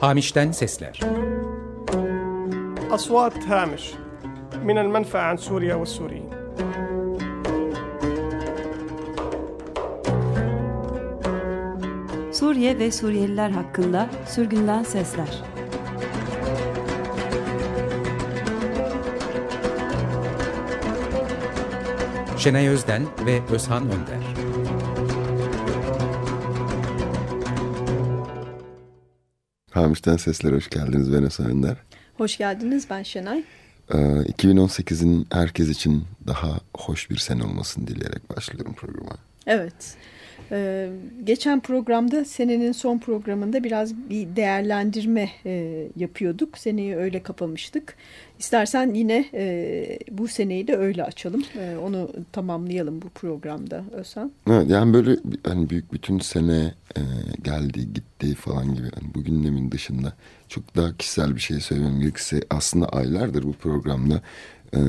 Hamiş'ten sesler. أصوات هامش من المنفى عن سوريا والسوريين Suriye ve Suriyeliler hakkında sürgünden sesler. Şenay Özden ve Özhan Önder. Hamiş'ten Sesler hoş geldiniz ben Özhan Önder. Hoş geldiniz ben Şenay. Ee, 2018'in herkes için daha hoş bir sene olmasını dileyerek başlıyorum programa. Evet. Ee, geçen programda senenin son programında biraz bir değerlendirme e, yapıyorduk. Seneyi öyle kapamıştık. İstersen yine e, bu seneyi de öyle açalım. E, onu tamamlayalım bu programda Özhan. Evet, yani böyle hani büyük bütün sene e, geldi gitti falan gibi. Yani bu gündemin dışında çok daha kişisel bir şey söylemem gerekirse aslında aylardır bu programda e,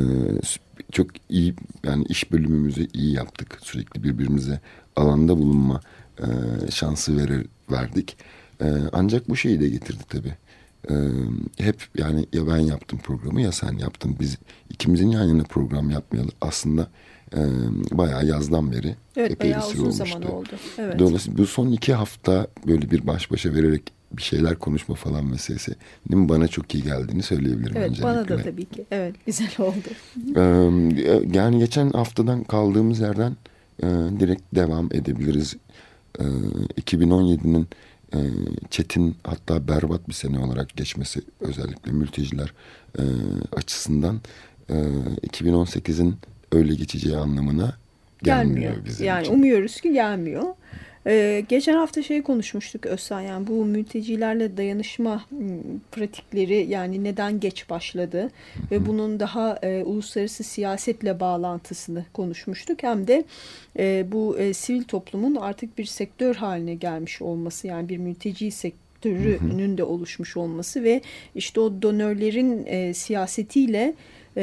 çok iyi yani iş bölümümüzü iyi yaptık. Sürekli birbirimize alanda bulunma e, şansı verir, verdik. E, ancak bu şeyi de getirdi tabii. E, hep yani ya ben yaptım programı ya sen yaptın. Biz ikimizin yan yana program yapmayalı aslında e, bayağı yazdan beri evet, epey bayağı bir uzun olmuştu. zaman oldu. Evet. Dolayısıyla bu son iki hafta böyle bir baş başa vererek bir şeyler konuşma falan meselesi bana çok iyi geldiğini söyleyebilirim. Evet öncelikle. bana da tabii ki. Evet güzel oldu. Ee, yani geçen haftadan kaldığımız yerden e, direkt devam edebiliriz. E, 2017'nin e, çetin hatta berbat bir sene olarak geçmesi özellikle mülteciler e, açısından e, 2018'in öyle geçeceği anlamına gelmiyor, gelmiyor bizim yani için. umuyoruz ki gelmiyor. Ee, geçen hafta şey konuşmuştuk Özsan yani bu mültecilerle dayanışma pratikleri yani neden geç başladı ve bunun daha e, uluslararası siyasetle bağlantısını konuşmuştuk. Hem de e, bu e, sivil toplumun artık bir sektör haline gelmiş olması yani bir mülteci sektörünün de oluşmuş olması ve işte o donörlerin e, siyasetiyle e,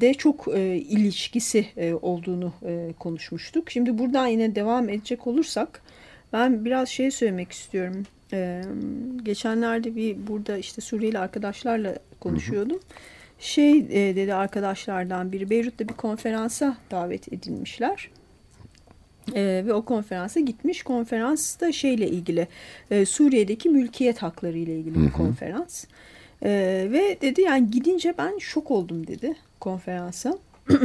de çok e, ilişkisi e, olduğunu e, konuşmuştuk. Şimdi buradan yine devam edecek olursak ben biraz şey söylemek istiyorum. E, geçenlerde bir burada işte Suriyeli arkadaşlarla konuşuyordum. Hı hı. Şey e, dedi arkadaşlardan biri Beyrut'ta bir konferansa davet edilmişler. Ee, ve o konferansa gitmiş. Konferansta şeyle ilgili e, Suriye'deki mülkiyet hakları ile ilgili bir konferans. Ee, ve dedi yani gidince ben şok oldum dedi konferansa.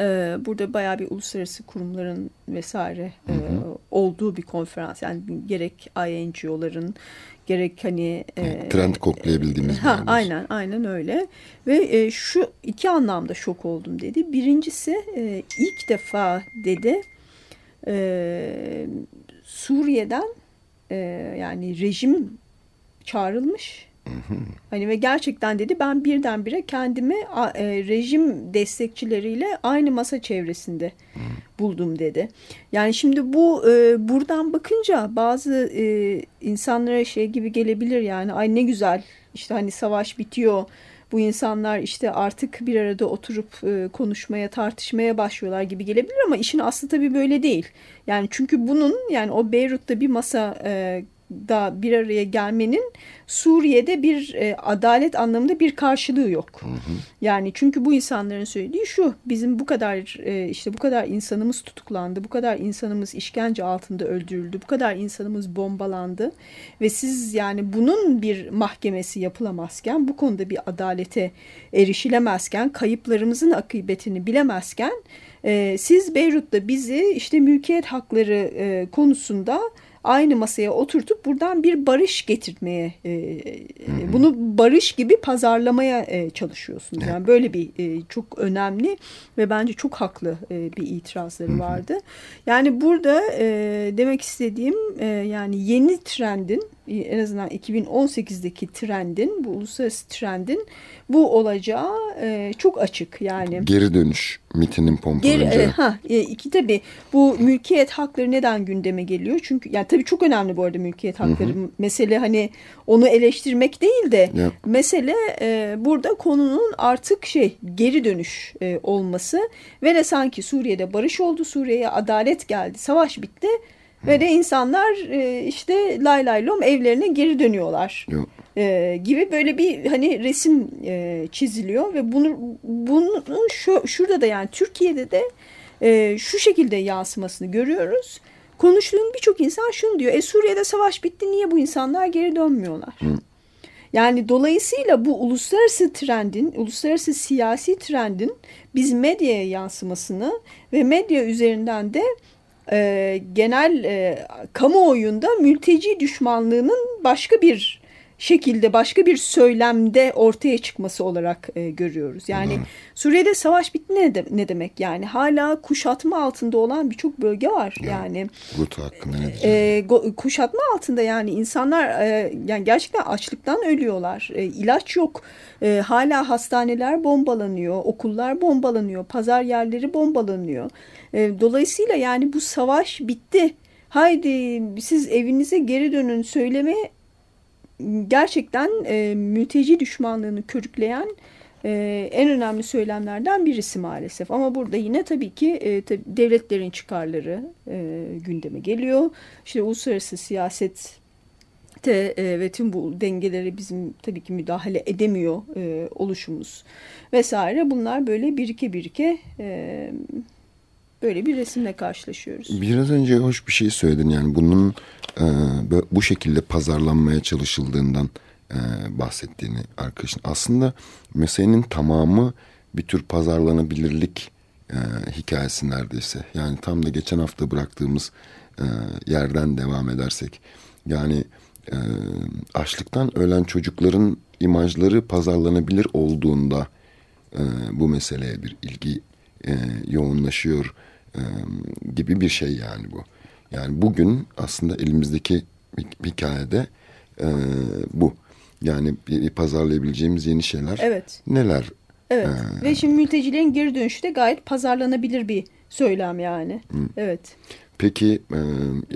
ee, burada bayağı bir uluslararası kurumların vesaire e, olduğu bir konferans. Yani gerek INGO'ların gerek hani e, trend koklayabildiğimiz ha, aynen aynen öyle. Ve e, şu iki anlamda şok oldum dedi. Birincisi e, ilk defa dedi e, Suriye'den e, yani rejim çağrılmış Hani ve gerçekten dedi ben birdenbire kendimi e, rejim destekçileriyle aynı masa çevresinde buldum dedi. Yani şimdi bu e, buradan bakınca bazı e, insanlara şey gibi gelebilir yani ay ne güzel işte hani savaş bitiyor. Bu insanlar işte artık bir arada oturup e, konuşmaya, tartışmaya başlıyorlar gibi gelebilir ama işin aslı tabii böyle değil. Yani çünkü bunun yani o Beyrut'ta bir masa e, da bir araya gelmenin Suriye'de bir e, adalet anlamında bir karşılığı yok. Hı hı. Yani çünkü bu insanların söylediği şu bizim bu kadar e, işte bu kadar insanımız tutuklandı, bu kadar insanımız işkence altında öldürüldü, bu kadar insanımız bombalandı ve siz yani bunun bir mahkemesi yapılamazken bu konuda bir adalete erişilemezken kayıplarımızın akıbetini bilemezken e, siz Beyrut'ta bizi işte mülkiyet hakları e, konusunda aynı masaya oturtup buradan bir barış getirmeye, e, hı. bunu barış gibi pazarlamaya e, çalışıyorsunuz. Yani böyle bir e, çok önemli ve bence çok haklı e, bir itirazları hı. vardı. Yani burada e, demek istediğim e, yani yeni trendin en azından 2018'deki trendin, bu uluslararası trendin bu olacağı e, çok açık yani. Geri dönüş mitinin pompalayacağı. Geri, e, ha, e, iki tabii bu mülkiyet hakları neden gündeme geliyor? Çünkü yani tabii çok önemli bu arada mülkiyet hakları. Hı hı. Mesele hani onu eleştirmek değil de ya. mesele e, burada konunun artık şey geri dönüş e, olması ve de sanki Suriye'de barış oldu, Suriye'ye adalet geldi, savaş bitti Ve de insanlar e, işte lay lay lom evlerine geri dönüyorlar. Yok. E, gibi böyle bir hani resim e, çiziliyor ve bunu bunun şu şurada da yani Türkiye'de de e, şu şekilde yansımasını görüyoruz. Konuştuğum birçok insan şunu diyor. E Suriye'de savaş bitti niye bu insanlar geri dönmüyorlar? Yani dolayısıyla bu uluslararası trendin, uluslararası siyasi trendin biz medyaya yansımasını ve medya üzerinden de e, genel e, kamuoyunda mülteci düşmanlığının başka bir şekilde başka bir söylemde ortaya çıkması olarak e, görüyoruz. Yani hmm. Suriye'de savaş bitti ne, de, ne demek yani hala kuşatma altında olan birçok bölge var ya, yani. Gut hakkında ne? E, kuşatma altında yani insanlar e, yani gerçekten açlıktan ölüyorlar. E, ilaç yok. E, hala hastaneler bombalanıyor, okullar bombalanıyor, pazar yerleri bombalanıyor. E, dolayısıyla yani bu savaş bitti. Haydi siz evinize geri dönün söyleme gerçekten e, mülteci düşmanlığını körükleyen e, en önemli söylemlerden birisi maalesef. Ama burada yine tabii ki e, tabii devletlerin çıkarları e, gündeme geliyor. İşte uluslararası siyaset de, e, ve tüm bu dengelere bizim tabii ki müdahale edemiyor e, oluşumuz vesaire. Bunlar böyle birike birike e, böyle bir resimle karşılaşıyoruz. Biraz önce hoş bir şey söyledin yani bunun e, bu şekilde pazarlanmaya çalışıldığından e, bahsettiğini arkadaşın. Aslında meselenin tamamı bir tür pazarlanabilirlik e, hikayesi neredeyse. Yani tam da geçen hafta bıraktığımız e, yerden devam edersek. Yani e, açlıktan ölen çocukların imajları pazarlanabilir olduğunda e, bu meseleye bir ilgi e, yoğunlaşıyor e, gibi bir şey yani bu. Yani bugün aslında elimizdeki hikayede e, bu. Yani pazarlayabileceğimiz yeni şeyler evet. neler? Evet ee, ve şimdi mültecilerin geri dönüşü de gayet pazarlanabilir bir söylem yani. Hı. Evet. Peki e,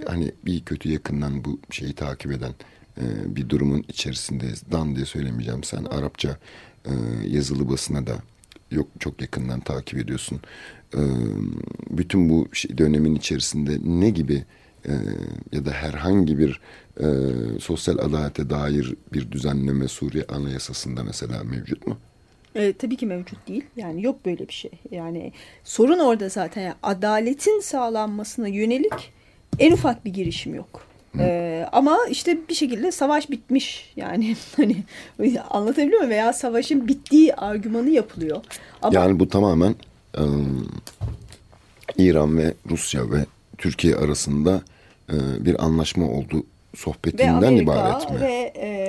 hani bir kötü yakından bu şeyi takip eden e, bir durumun içerisindeyiz. Dan diye söylemeyeceğim. Sen Arapça e, yazılı basına da yok çok yakından takip ediyorsun. E, bütün bu dönemin içerisinde ne gibi e, ya da herhangi bir e, sosyal adalete dair bir düzenleme Suriye Anayasası'nda mesela mevcut mu? E, tabii ki mevcut değil. Yani yok böyle bir şey. Yani sorun orada zaten. Yani adaletin sağlanmasına yönelik en ufak bir girişim yok. Ee, ama işte bir şekilde savaş bitmiş yani hani anlatabiliyor muyum veya savaşın bittiği argümanı yapılıyor. Ama, yani bu tamamen e, İran ve Rusya ve Türkiye arasında e, bir anlaşma oldu sohbetinden ve Amerika ibaret mi? Ve e,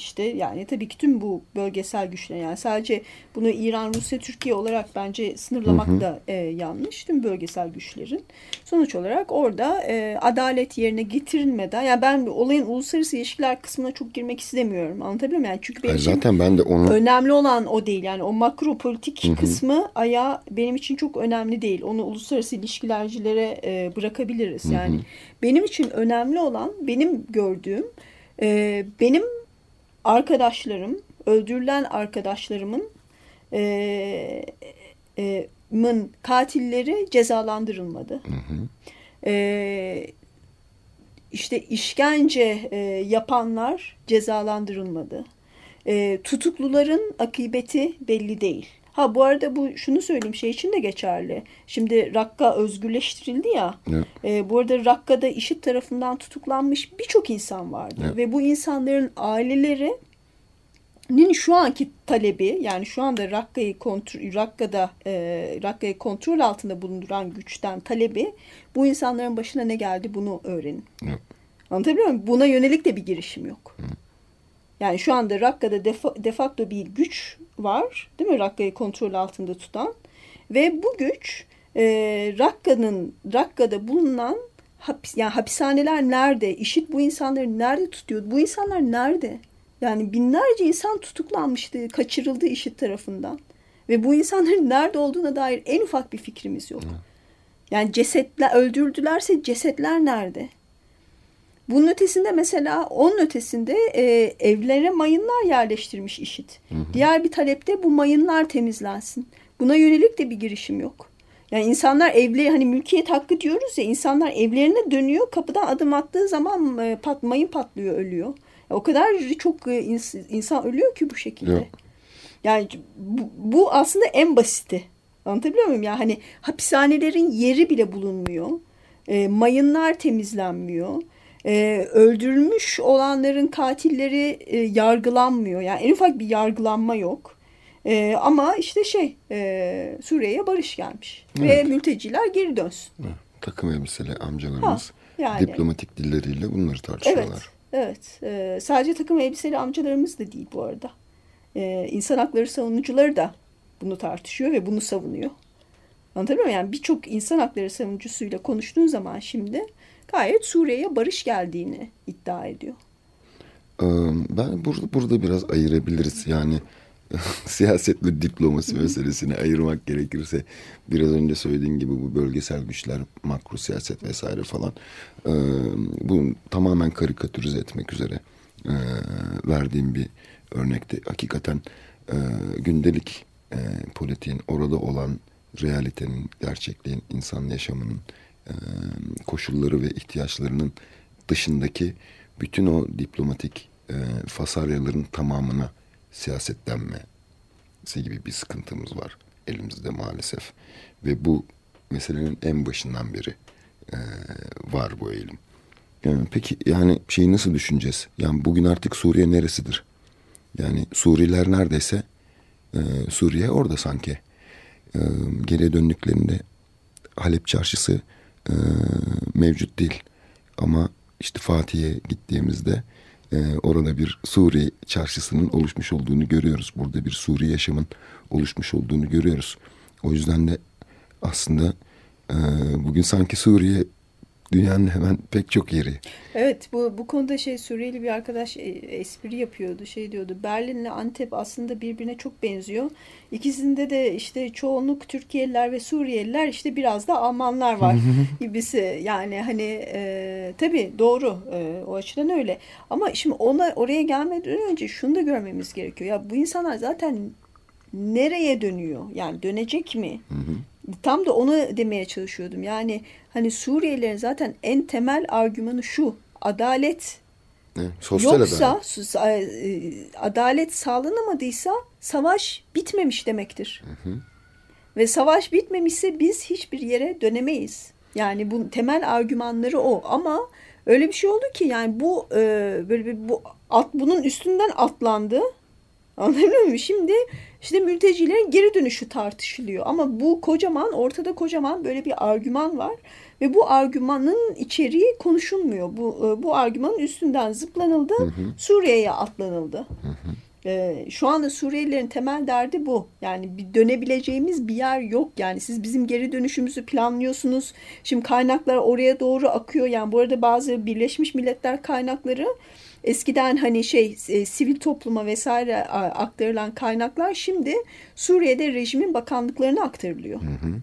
işte yani tabii ki tüm bu bölgesel güçler yani sadece bunu İran, Rusya, Türkiye olarak bence sınırlamak hı hı. da e, yanlış. Tüm bölgesel güçlerin. Sonuç olarak orada e, adalet yerine getirilmeden yani ben olayın uluslararası ilişkiler kısmına çok girmek istemiyorum. Anlatabiliyor muyum? Yani çünkü benim zaten ben de onu önemli olan o değil. Yani o makro politik hı hı. kısmı aya benim için çok önemli değil. Onu uluslararası ilişkilercilere e, bırakabiliriz. Yani hı hı. benim için önemli olan benim gördüğüm e, benim arkadaşlarım, öldürülen arkadaşlarımın e, e, mın katilleri cezalandırılmadı. Hı hı. E, işte işkence e, yapanlar cezalandırılmadı. E, tutukluların akıbeti belli değil. Ha bu arada bu şunu söyleyeyim şey için de geçerli. Şimdi Rakka özgürleştirildi ya. Evet. E, bu arada Rakka'da işit tarafından tutuklanmış birçok insan vardı. Evet. Ve bu insanların aileleri Nin şu anki talebi yani şu anda Rakka'yı kontrol Rakka'da e, Rakka'yı kontrol altında bulunduran güçten talebi bu insanların başına ne geldi bunu öğrenin. Evet. Anlatabiliyor muyum? Buna yönelik de bir girişim yok. Hı. Yani şu anda Rakka'da de facto bir güç var. Değil mi? Rakka'yı kontrol altında tutan. Ve bu güç e, Rakka'nın Rakka'da bulunan hapis, yani hapishaneler nerede? İşit bu insanları nerede tutuyor? Bu insanlar nerede? Yani binlerce insan tutuklanmıştı, kaçırıldı işit tarafından. Ve bu insanların nerede olduğuna dair en ufak bir fikrimiz yok. Yani cesetler öldürdülerse cesetler nerede? Bunun ötesinde mesela onun ötesinde e, evlere mayınlar yerleştirmiş işit. Hı hı. Diğer bir talepte bu mayınlar temizlensin. Buna yönelik de bir girişim yok. Yani insanlar evleri hani mülkiyet hakkı diyoruz ya insanlar evlerine dönüyor kapıdan adım attığı zaman e, pat, mayın patlıyor ölüyor. O kadar çok e, insan ölüyor ki bu şekilde. Yok. Yani bu, bu aslında en basiti. Anlatabiliyor muyum? Yani hani hapishanelerin yeri bile bulunmuyor. E, mayınlar temizlenmiyor. E, öldürülmüş olanların katilleri e, yargılanmıyor. Yani en ufak bir yargılanma yok. E, ama işte şey e, Suriye'ye barış gelmiş. Evet. Ve mülteciler geri dönsün. Evet. Takım elbiseli amcalarımız ha, yani. diplomatik dilleriyle bunları tartışıyorlar. Evet. evet. E, sadece takım elbiseli amcalarımız da değil bu arada. E, insan hakları savunucuları da bunu tartışıyor ve bunu savunuyor. Anlatabiliyor muyum? Yani birçok insan hakları savunucusuyla konuştuğun zaman şimdi gayet Suriye'ye barış geldiğini iddia ediyor. Ben burada, burada biraz ayırabiliriz. Yani siyasetle diplomasi meselesini ayırmak gerekirse biraz önce söylediğin gibi bu bölgesel güçler, makro siyaset vesaire falan bu tamamen karikatürize etmek üzere verdiğim bir örnekte hakikaten gündelik politiğin orada olan realitenin, gerçekliğin, insan yaşamının koşulları ve ihtiyaçlarının dışındaki bütün o diplomatik fasaryaların tamamına siyasetlenmesi gibi bir sıkıntımız var elimizde maalesef. Ve bu meselenin en başından beri e, var bu eğilim. Yani peki yani şeyi nasıl düşüneceğiz? Yani bugün artık Suriye neresidir? Yani Suriyeliler neredeyse e, Suriye orada sanki. E, geriye döndüklerinde Halep çarşısı e, mevcut değil. Ama işte Fatih'e gittiğimizde e, orada bir Suriye çarşısının oluşmuş olduğunu görüyoruz. Burada bir Suriye yaşamın oluşmuş olduğunu görüyoruz. O yüzden de aslında e, bugün sanki Suriye dünyanın hemen pek çok yeri. Evet bu bu konuda şey Suriyeli bir arkadaş e, espri yapıyordu. Şey diyordu. Berlin'le Antep aslında birbirine çok benziyor. İkisinde de işte çoğunluk Türkiye'liler ve Suriyeliler işte biraz da Almanlar var gibisi. Yani hani e, tabii doğru e, o açıdan öyle. Ama şimdi ona oraya gelmeden önce şunu da görmemiz gerekiyor. Ya bu insanlar zaten nereye dönüyor? Yani dönecek mi? Hı hı. Tam da onu demeye çalışıyordum. Yani hani Suriyelilerin zaten en temel argümanı şu. Adalet sosyal yoksa adalet. E, adalet sağlanamadıysa savaş bitmemiş demektir. Hı hı. Ve savaş bitmemişse biz hiçbir yere dönemeyiz. Yani bu temel argümanları o ama öyle bir şey oldu ki yani bu e, böyle bir bu at bunun üstünden atlandı. Anladın mı? Şimdi işte mültecilerin geri dönüşü tartışılıyor. Ama bu kocaman ortada kocaman böyle bir argüman var. Ve bu argümanın içeriği konuşulmuyor. Bu, e, bu argümanın üstünden zıplanıldı. Suriye'ye atlanıldı. Hı hı. Ee, şu anda Suriyelilerin temel derdi bu. Yani bir dönebileceğimiz bir yer yok. Yani siz bizim geri dönüşümüzü planlıyorsunuz. Şimdi kaynaklar oraya doğru akıyor. Yani bu arada bazı Birleşmiş Milletler kaynakları eskiden hani şey e, sivil topluma vesaire aktarılan kaynaklar şimdi Suriye'de rejimin bakanlıklarına aktarılıyor. Hı hı.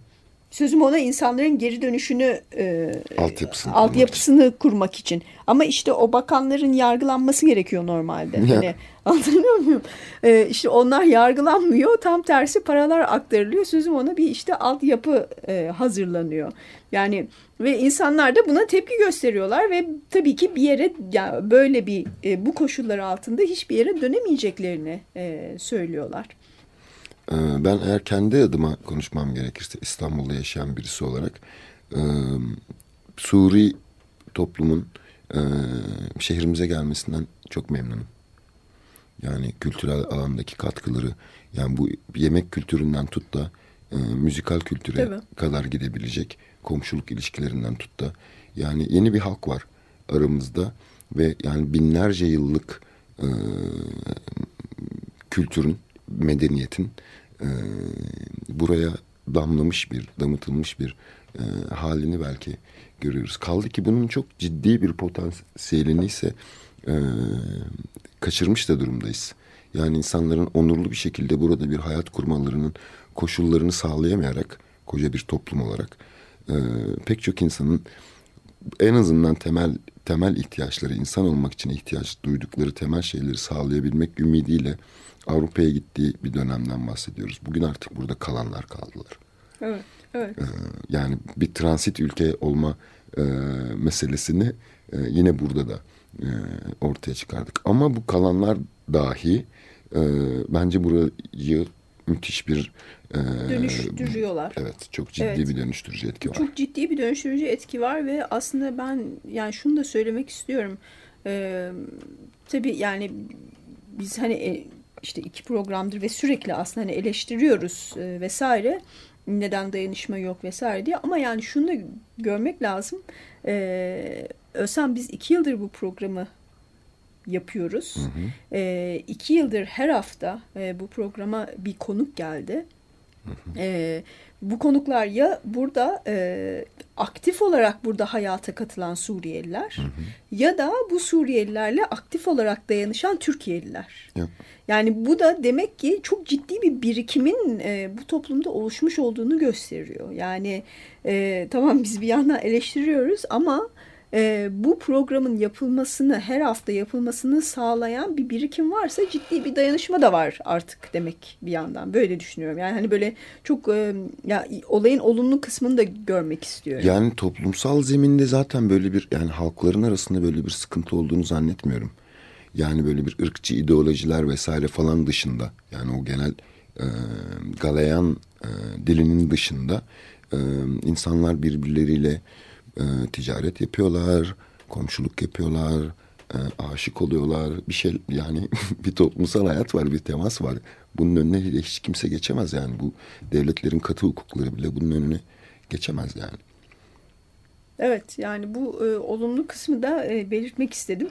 Sözüm ona insanların geri dönüşünü e, altyapısını, altyapısını kurmak, için. kurmak için. Ama işte o bakanların yargılanması gerekiyor normalde. Ya. Hani anlatabiliyor muyum? E, işte onlar yargılanmıyor. Tam tersi paralar aktarılıyor. Sözüm ona bir işte altyapı e, hazırlanıyor. Yani ve insanlar da buna tepki gösteriyorlar ve tabii ki bir yere yani böyle bir e, bu koşullar altında hiçbir yere dönemeyeceklerini e, söylüyorlar. Ee, ben eğer kendi adıma konuşmam gerekirse İstanbul'da yaşayan birisi olarak e, Suri toplumun e, şehrimize gelmesinden çok memnunum. Yani kültürel alandaki katkıları yani bu yemek kültüründen tut da e, müzikal kültüre Tabii. kadar gidebilecek komşuluk ilişkilerinden tut da yani yeni bir halk var aramızda ve yani binlerce yıllık e, kültürün medeniyetin e, buraya damlamış bir, damıtılmış bir e, halini belki görüyoruz. Kaldı ki bunun çok ciddi bir potansiyelini ise e, kaçırmış da durumdayız. Yani insanların onurlu bir şekilde burada bir hayat kurmalarının koşullarını sağlayamayarak koca bir toplum olarak e, pek çok insanın en azından temel temel ihtiyaçları insan olmak için ihtiyaç duydukları temel şeyleri sağlayabilmek ümidiyle Avrupa'ya gittiği bir dönemden bahsediyoruz. Bugün artık burada kalanlar kaldılar. Evet. Evet. E, yani bir transit ülke olma e, meselesini e, yine burada da e, ortaya çıkardık. Ama bu kalanlar dahi e, bence burayı müthiş bir e, Dönüştürüyorlar. Evet, çok ciddi Evet. bir dönüştürücü etki var. Çok ciddi bir dönüştürücü etki var ve aslında ben yani şunu da söylemek istiyorum. Ee, tabii yani biz hani işte iki programdır ve sürekli aslında hani eleştiriyoruz e, vesaire. Neden dayanışma yok vesaire diye. Ama yani şunu da görmek lazım. Ee, Özlem biz iki yıldır bu programı yapıyoruz. Ee, iki yıldır her hafta e, bu programa bir konuk geldi. Ee, bu konuklar ya burada e, aktif olarak burada hayata katılan Suriyeliler ya da bu Suriyelilerle aktif olarak dayanışan Türkiye'liler. Ya. Yani bu da demek ki çok ciddi bir birikimin e, bu toplumda oluşmuş olduğunu gösteriyor. Yani e, tamam biz bir yandan eleştiriyoruz ama e, bu programın yapılmasını her hafta yapılmasını sağlayan bir birikim varsa ciddi bir dayanışma da var artık demek bir yandan. Böyle düşünüyorum. Yani hani böyle çok e, ya olayın olumlu kısmını da görmek istiyorum. Yani toplumsal zeminde zaten böyle bir yani halkların arasında böyle bir sıkıntı olduğunu zannetmiyorum. Yani böyle bir ırkçı ideolojiler vesaire falan dışında yani o genel e, galayan e, dilinin dışında e, insanlar birbirleriyle e, ticaret yapıyorlar, komşuluk yapıyorlar, e, aşık oluyorlar. Bir şey yani bir toplumsal hayat var, bir temas var. Bunun önüne hiç kimse geçemez yani bu devletlerin katı hukukları bile bunun önüne geçemez yani. Evet yani bu e, olumlu kısmı da e, belirtmek istedim.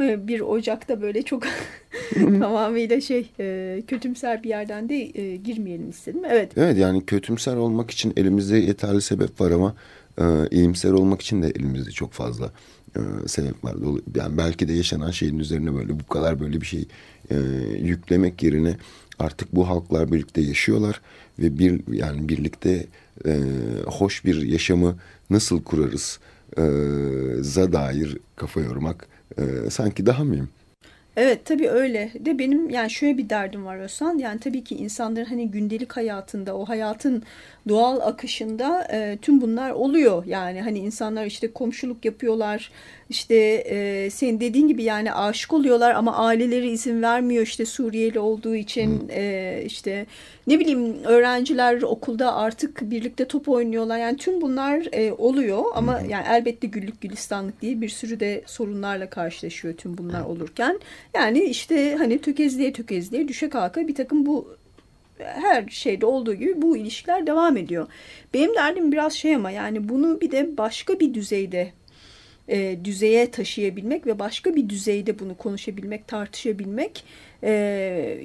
E, bir Ocak'ta böyle çok tamamıyla şey e, kötümser bir yerden de e, girmeyelim istedim. Evet. Evet yani kötümser olmak için elimizde yeterli sebep var ama e, iyimser olmak için de elimizde çok fazla e, sebep var. Yani belki de yaşanan şeyin üzerine böyle bu kadar böyle bir şey e, yüklemek yerine artık bu halklar birlikte yaşıyorlar ve bir yani birlikte e, hoş bir yaşamı nasıl kurarız e, za dair kafa yormak e, sanki daha mühim. Evet tabii öyle. De benim yani şöyle bir derdim var Özhan. Yani tabii ki insanların hani gündelik hayatında o hayatın doğal akışında e, tüm bunlar oluyor. Yani hani insanlar işte komşuluk yapıyorlar. İşte e, senin dediğin gibi yani aşık oluyorlar ama aileleri izin vermiyor işte Suriyeli olduğu için e, işte ne bileyim öğrenciler okulda artık birlikte top oynuyorlar. Yani tüm bunlar e, oluyor ama yani elbette güllük gülistanlık değil bir sürü de sorunlarla karşılaşıyor tüm bunlar olurken. Yani işte hani tökezliğe tökezliğe düşe kalka bir takım bu her şeyde olduğu gibi bu ilişkiler devam ediyor. Benim derdim biraz şey ama yani bunu bir de başka bir düzeyde e, düzeye taşıyabilmek ve başka bir düzeyde bunu konuşabilmek, tartışabilmek. E,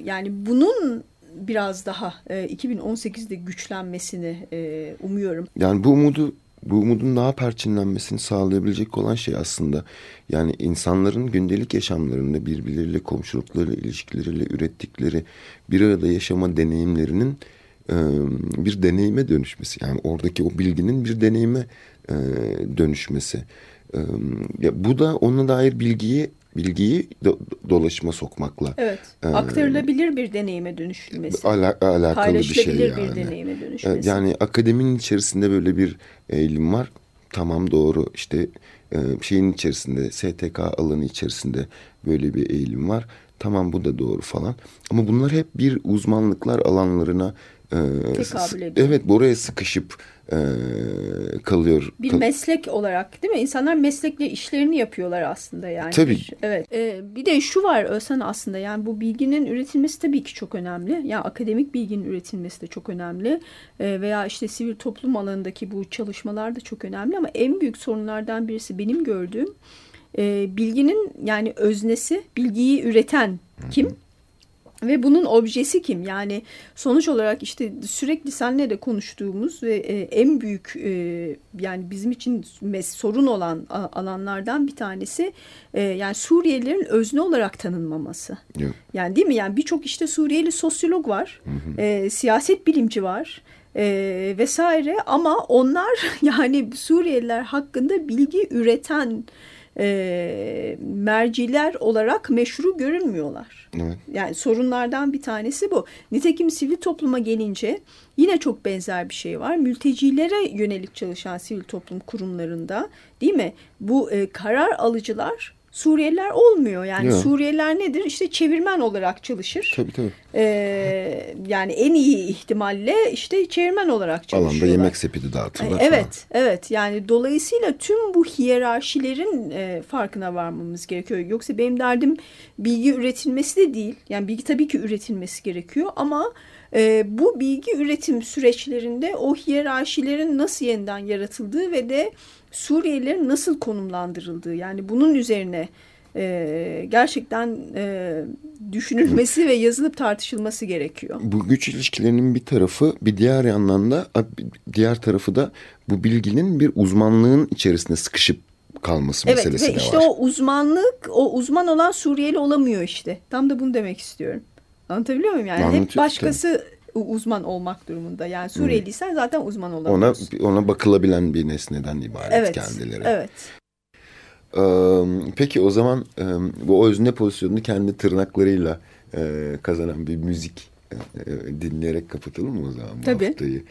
yani bunun biraz daha e, 2018'de güçlenmesini e, umuyorum. Yani bu umudu bu umudun daha perçinlenmesini sağlayabilecek olan şey aslında yani insanların gündelik yaşamlarında birbirleriyle komşuluklarıyla ilişkileriyle ürettikleri bir arada yaşama deneyimlerinin e, bir deneyime dönüşmesi yani oradaki o bilginin bir deneyime e, dönüşmesi ya bu da ona dair bilgiyi bilgiyi do- dolaşıma sokmakla Evet, aktarılabilir bir deneyime dönüşülmesi. ala- alakalı bir şey yani. bir deneyime dönüşmesi. Yani akademinin içerisinde böyle bir eğilim var. Tamam doğru işte şeyin içerisinde STK alanı içerisinde böyle bir eğilim var. Tamam bu da doğru falan. Ama bunlar hep bir uzmanlıklar alanlarına Tekabül ediyor. Evet buraya sıkışıp e, kalıyor. bir Kal- meslek olarak değil mi? İnsanlar meslekle işlerini yapıyorlar aslında yani. Tabii. Evet. Ee, bir de şu var Özhan aslında yani bu bilginin üretilmesi tabii ki çok önemli. Yani akademik bilginin üretilmesi de çok önemli. Ee, veya işte sivil toplum alanındaki bu çalışmalar da çok önemli ama en büyük sorunlardan birisi benim gördüğüm e, bilginin yani öznesi, bilgiyi üreten kim? Ve bunun objesi kim? Yani sonuç olarak işte sürekli seninle de konuştuğumuz ve e, en büyük e, yani bizim için sorun olan alanlardan bir tanesi e, yani Suriyelilerin özne olarak tanınmaması. Yok. Yani değil mi? Yani birçok işte Suriyeli sosyolog var, e, siyaset bilimci var e, vesaire ama onlar yani Suriyeliler hakkında bilgi üreten e, merciler olarak meşru görünmüyorlar. Evet. Yani sorunlardan bir tanesi bu. Nitekim sivil topluma gelince yine çok benzer bir şey var. Mültecilere yönelik çalışan sivil toplum kurumlarında değil mi? Bu e, karar alıcılar Suriyeliler olmuyor. Yani Yok. Suriyeliler nedir? İşte çevirmen olarak çalışır. Tabii tabii. Ee, yani en iyi ihtimalle işte çevirmen olarak çalışıyorlar. Alanda yemek sepeti dağıtırlar Evet, falan. evet. Yani dolayısıyla tüm bu hiyerarşilerin e, farkına varmamız gerekiyor. Yoksa benim derdim bilgi üretilmesi de değil. Yani bilgi tabii ki üretilmesi gerekiyor ama e, bu bilgi üretim süreçlerinde o hiyerarşilerin nasıl yeniden yaratıldığı ve de Suriyelilerin nasıl konumlandırıldığı yani bunun üzerine e, gerçekten e, düşünülmesi ve yazılıp tartışılması gerekiyor. Bu güç ilişkilerinin bir tarafı bir diğer yandan da diğer tarafı da bu bilginin bir uzmanlığın içerisinde sıkışıp kalması Evet meselesi ve de işte var. o uzmanlık, o uzman olan Suriyeli olamıyor işte. Tam da bunu demek istiyorum. Anlatabiliyor muyum? Yani hep Anlatıyorsun başkası uzman olmak durumunda. Yani Suriyeliysen zaten uzman Ona olamıyorsun. ona bakılabilen bir nesneden ibaret evet, kendileri. evet. Ee, peki o zaman bu özne pozisyonunu kendi tırnaklarıyla e, kazanan bir müzik e, dinleyerek kapatalım mı o zaman bu Tabii. haftayı?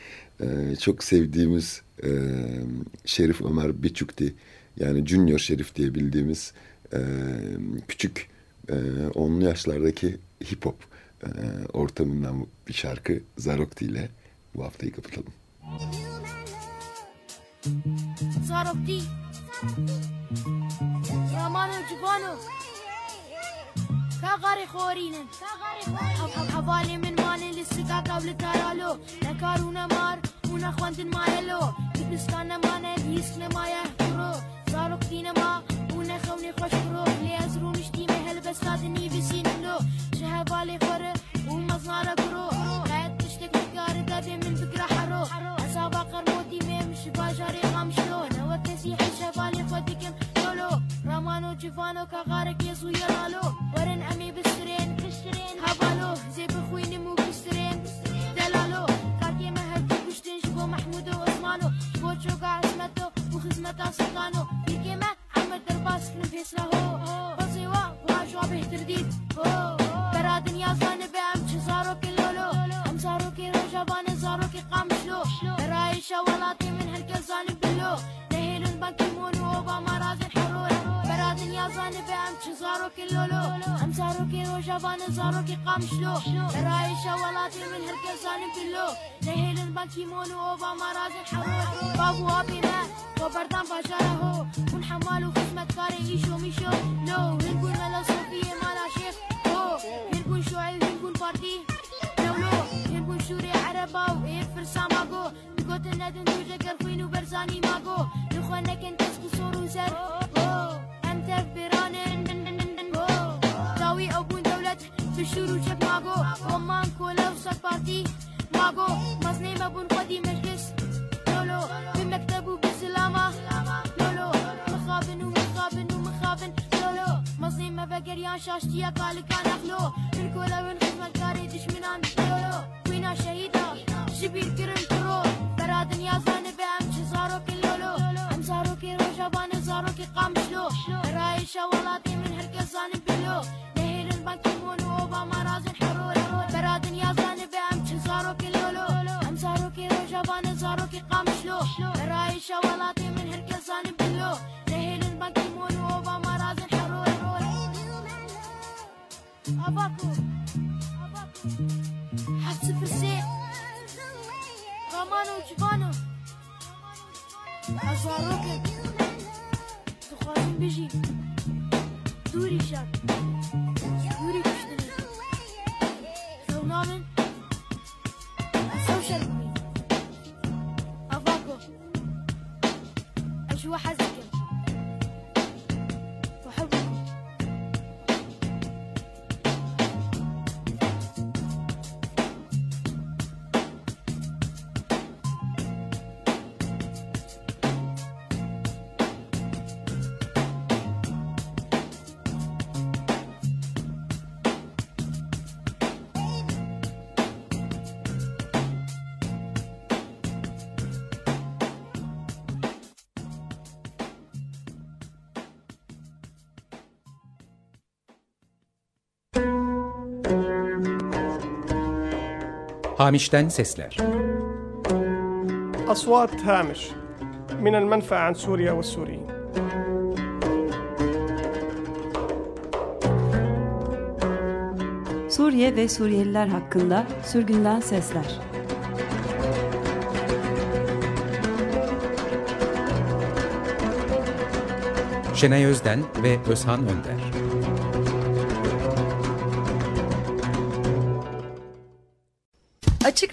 E, çok sevdiğimiz e, Şerif Ömer Biçukti yani Junior Şerif diye bildiğimiz e, küçük e, onlu yaşlardaki hip hop e, ortamından bir şarkı Zarokti ile bu haftayı kapatalım. Zarokti Ramano Jivano كغاري خورينن حوالي من مالي للسكا قبل تارالو نكارونا مار ونا خوانتن مايلو كبستانا مانا بيسكنا مايا كرو زاروكتينا ما خونه خونی خوش برو. لی از رو مشتی مهل بستاد نی بسین لو. شه بالی خور و مزنار کرو. قید تشتک نکار دادی من بکر حرو. اصابا قرموتی ممش باجاری غمشلو نو تسیح شبالی خودی کم دولو رامانو جفانو کغارک یزو یرالو. ورن امی بسترین. بسترین هبالو زیب خوینی مو بسترین. دلالو. قاتی مهل بگشتن شبو محمود و عثمانو. بوچو قا عزمتو وخزمتا سلطانو بلکی مه مد الباس في الفيس له بصي واقف جوابه ترديد برا دنيا زان بامشي صاروا كي لولو. ام صاروا كي رجبان صاروا كي قام شلو رايشة ولاتي من هالكل زان بلو. نهيل البنك يمونو صاروكي اللولو ام صاروكي وجبان صاروكي قامشلو راي شوالاتي من هركزان بلو نهيل باكيمون اوبا مراز حروح بابو أبينا وبردان باشاره من حمال وخصمة كاري إيشو ميشو لو هنقول ملا صوفية مالا شيخ هو هنكون شعي وهنكون باردي لو لو هنقول شوري عربا وإيه فرصة ماغو نقوت الندن توجه قرفين وبرزاني ماغو نخوانا كنتس بصور وزر أنت برانن toujours chaque mago. On manque لو صار بارتي ماغو مصني بون قدي مجلس لولو بمكتب وبسلامة لولو مخابن ومخابن ومخابن لولو مصني ما بقر يا شاشتيا قال كان اخلو من كل وين خدمة كاري دشمنان لولو وينا شهيدة شبير كرم كرو برادن يا زانب امش زارو كل لولو ام زارو كي روشا بان زارو كي قام شلو رايشة ولاتي من هركز زانب بلو نهير البنكي مونو وباما Hamiş'ten sesler. Aswat Hamish min el menfa an Suriye ve Suriyin. Suriye ve Suriyeliler hakkında sürgünden sesler. Şenay Özden ve Özhan Önder.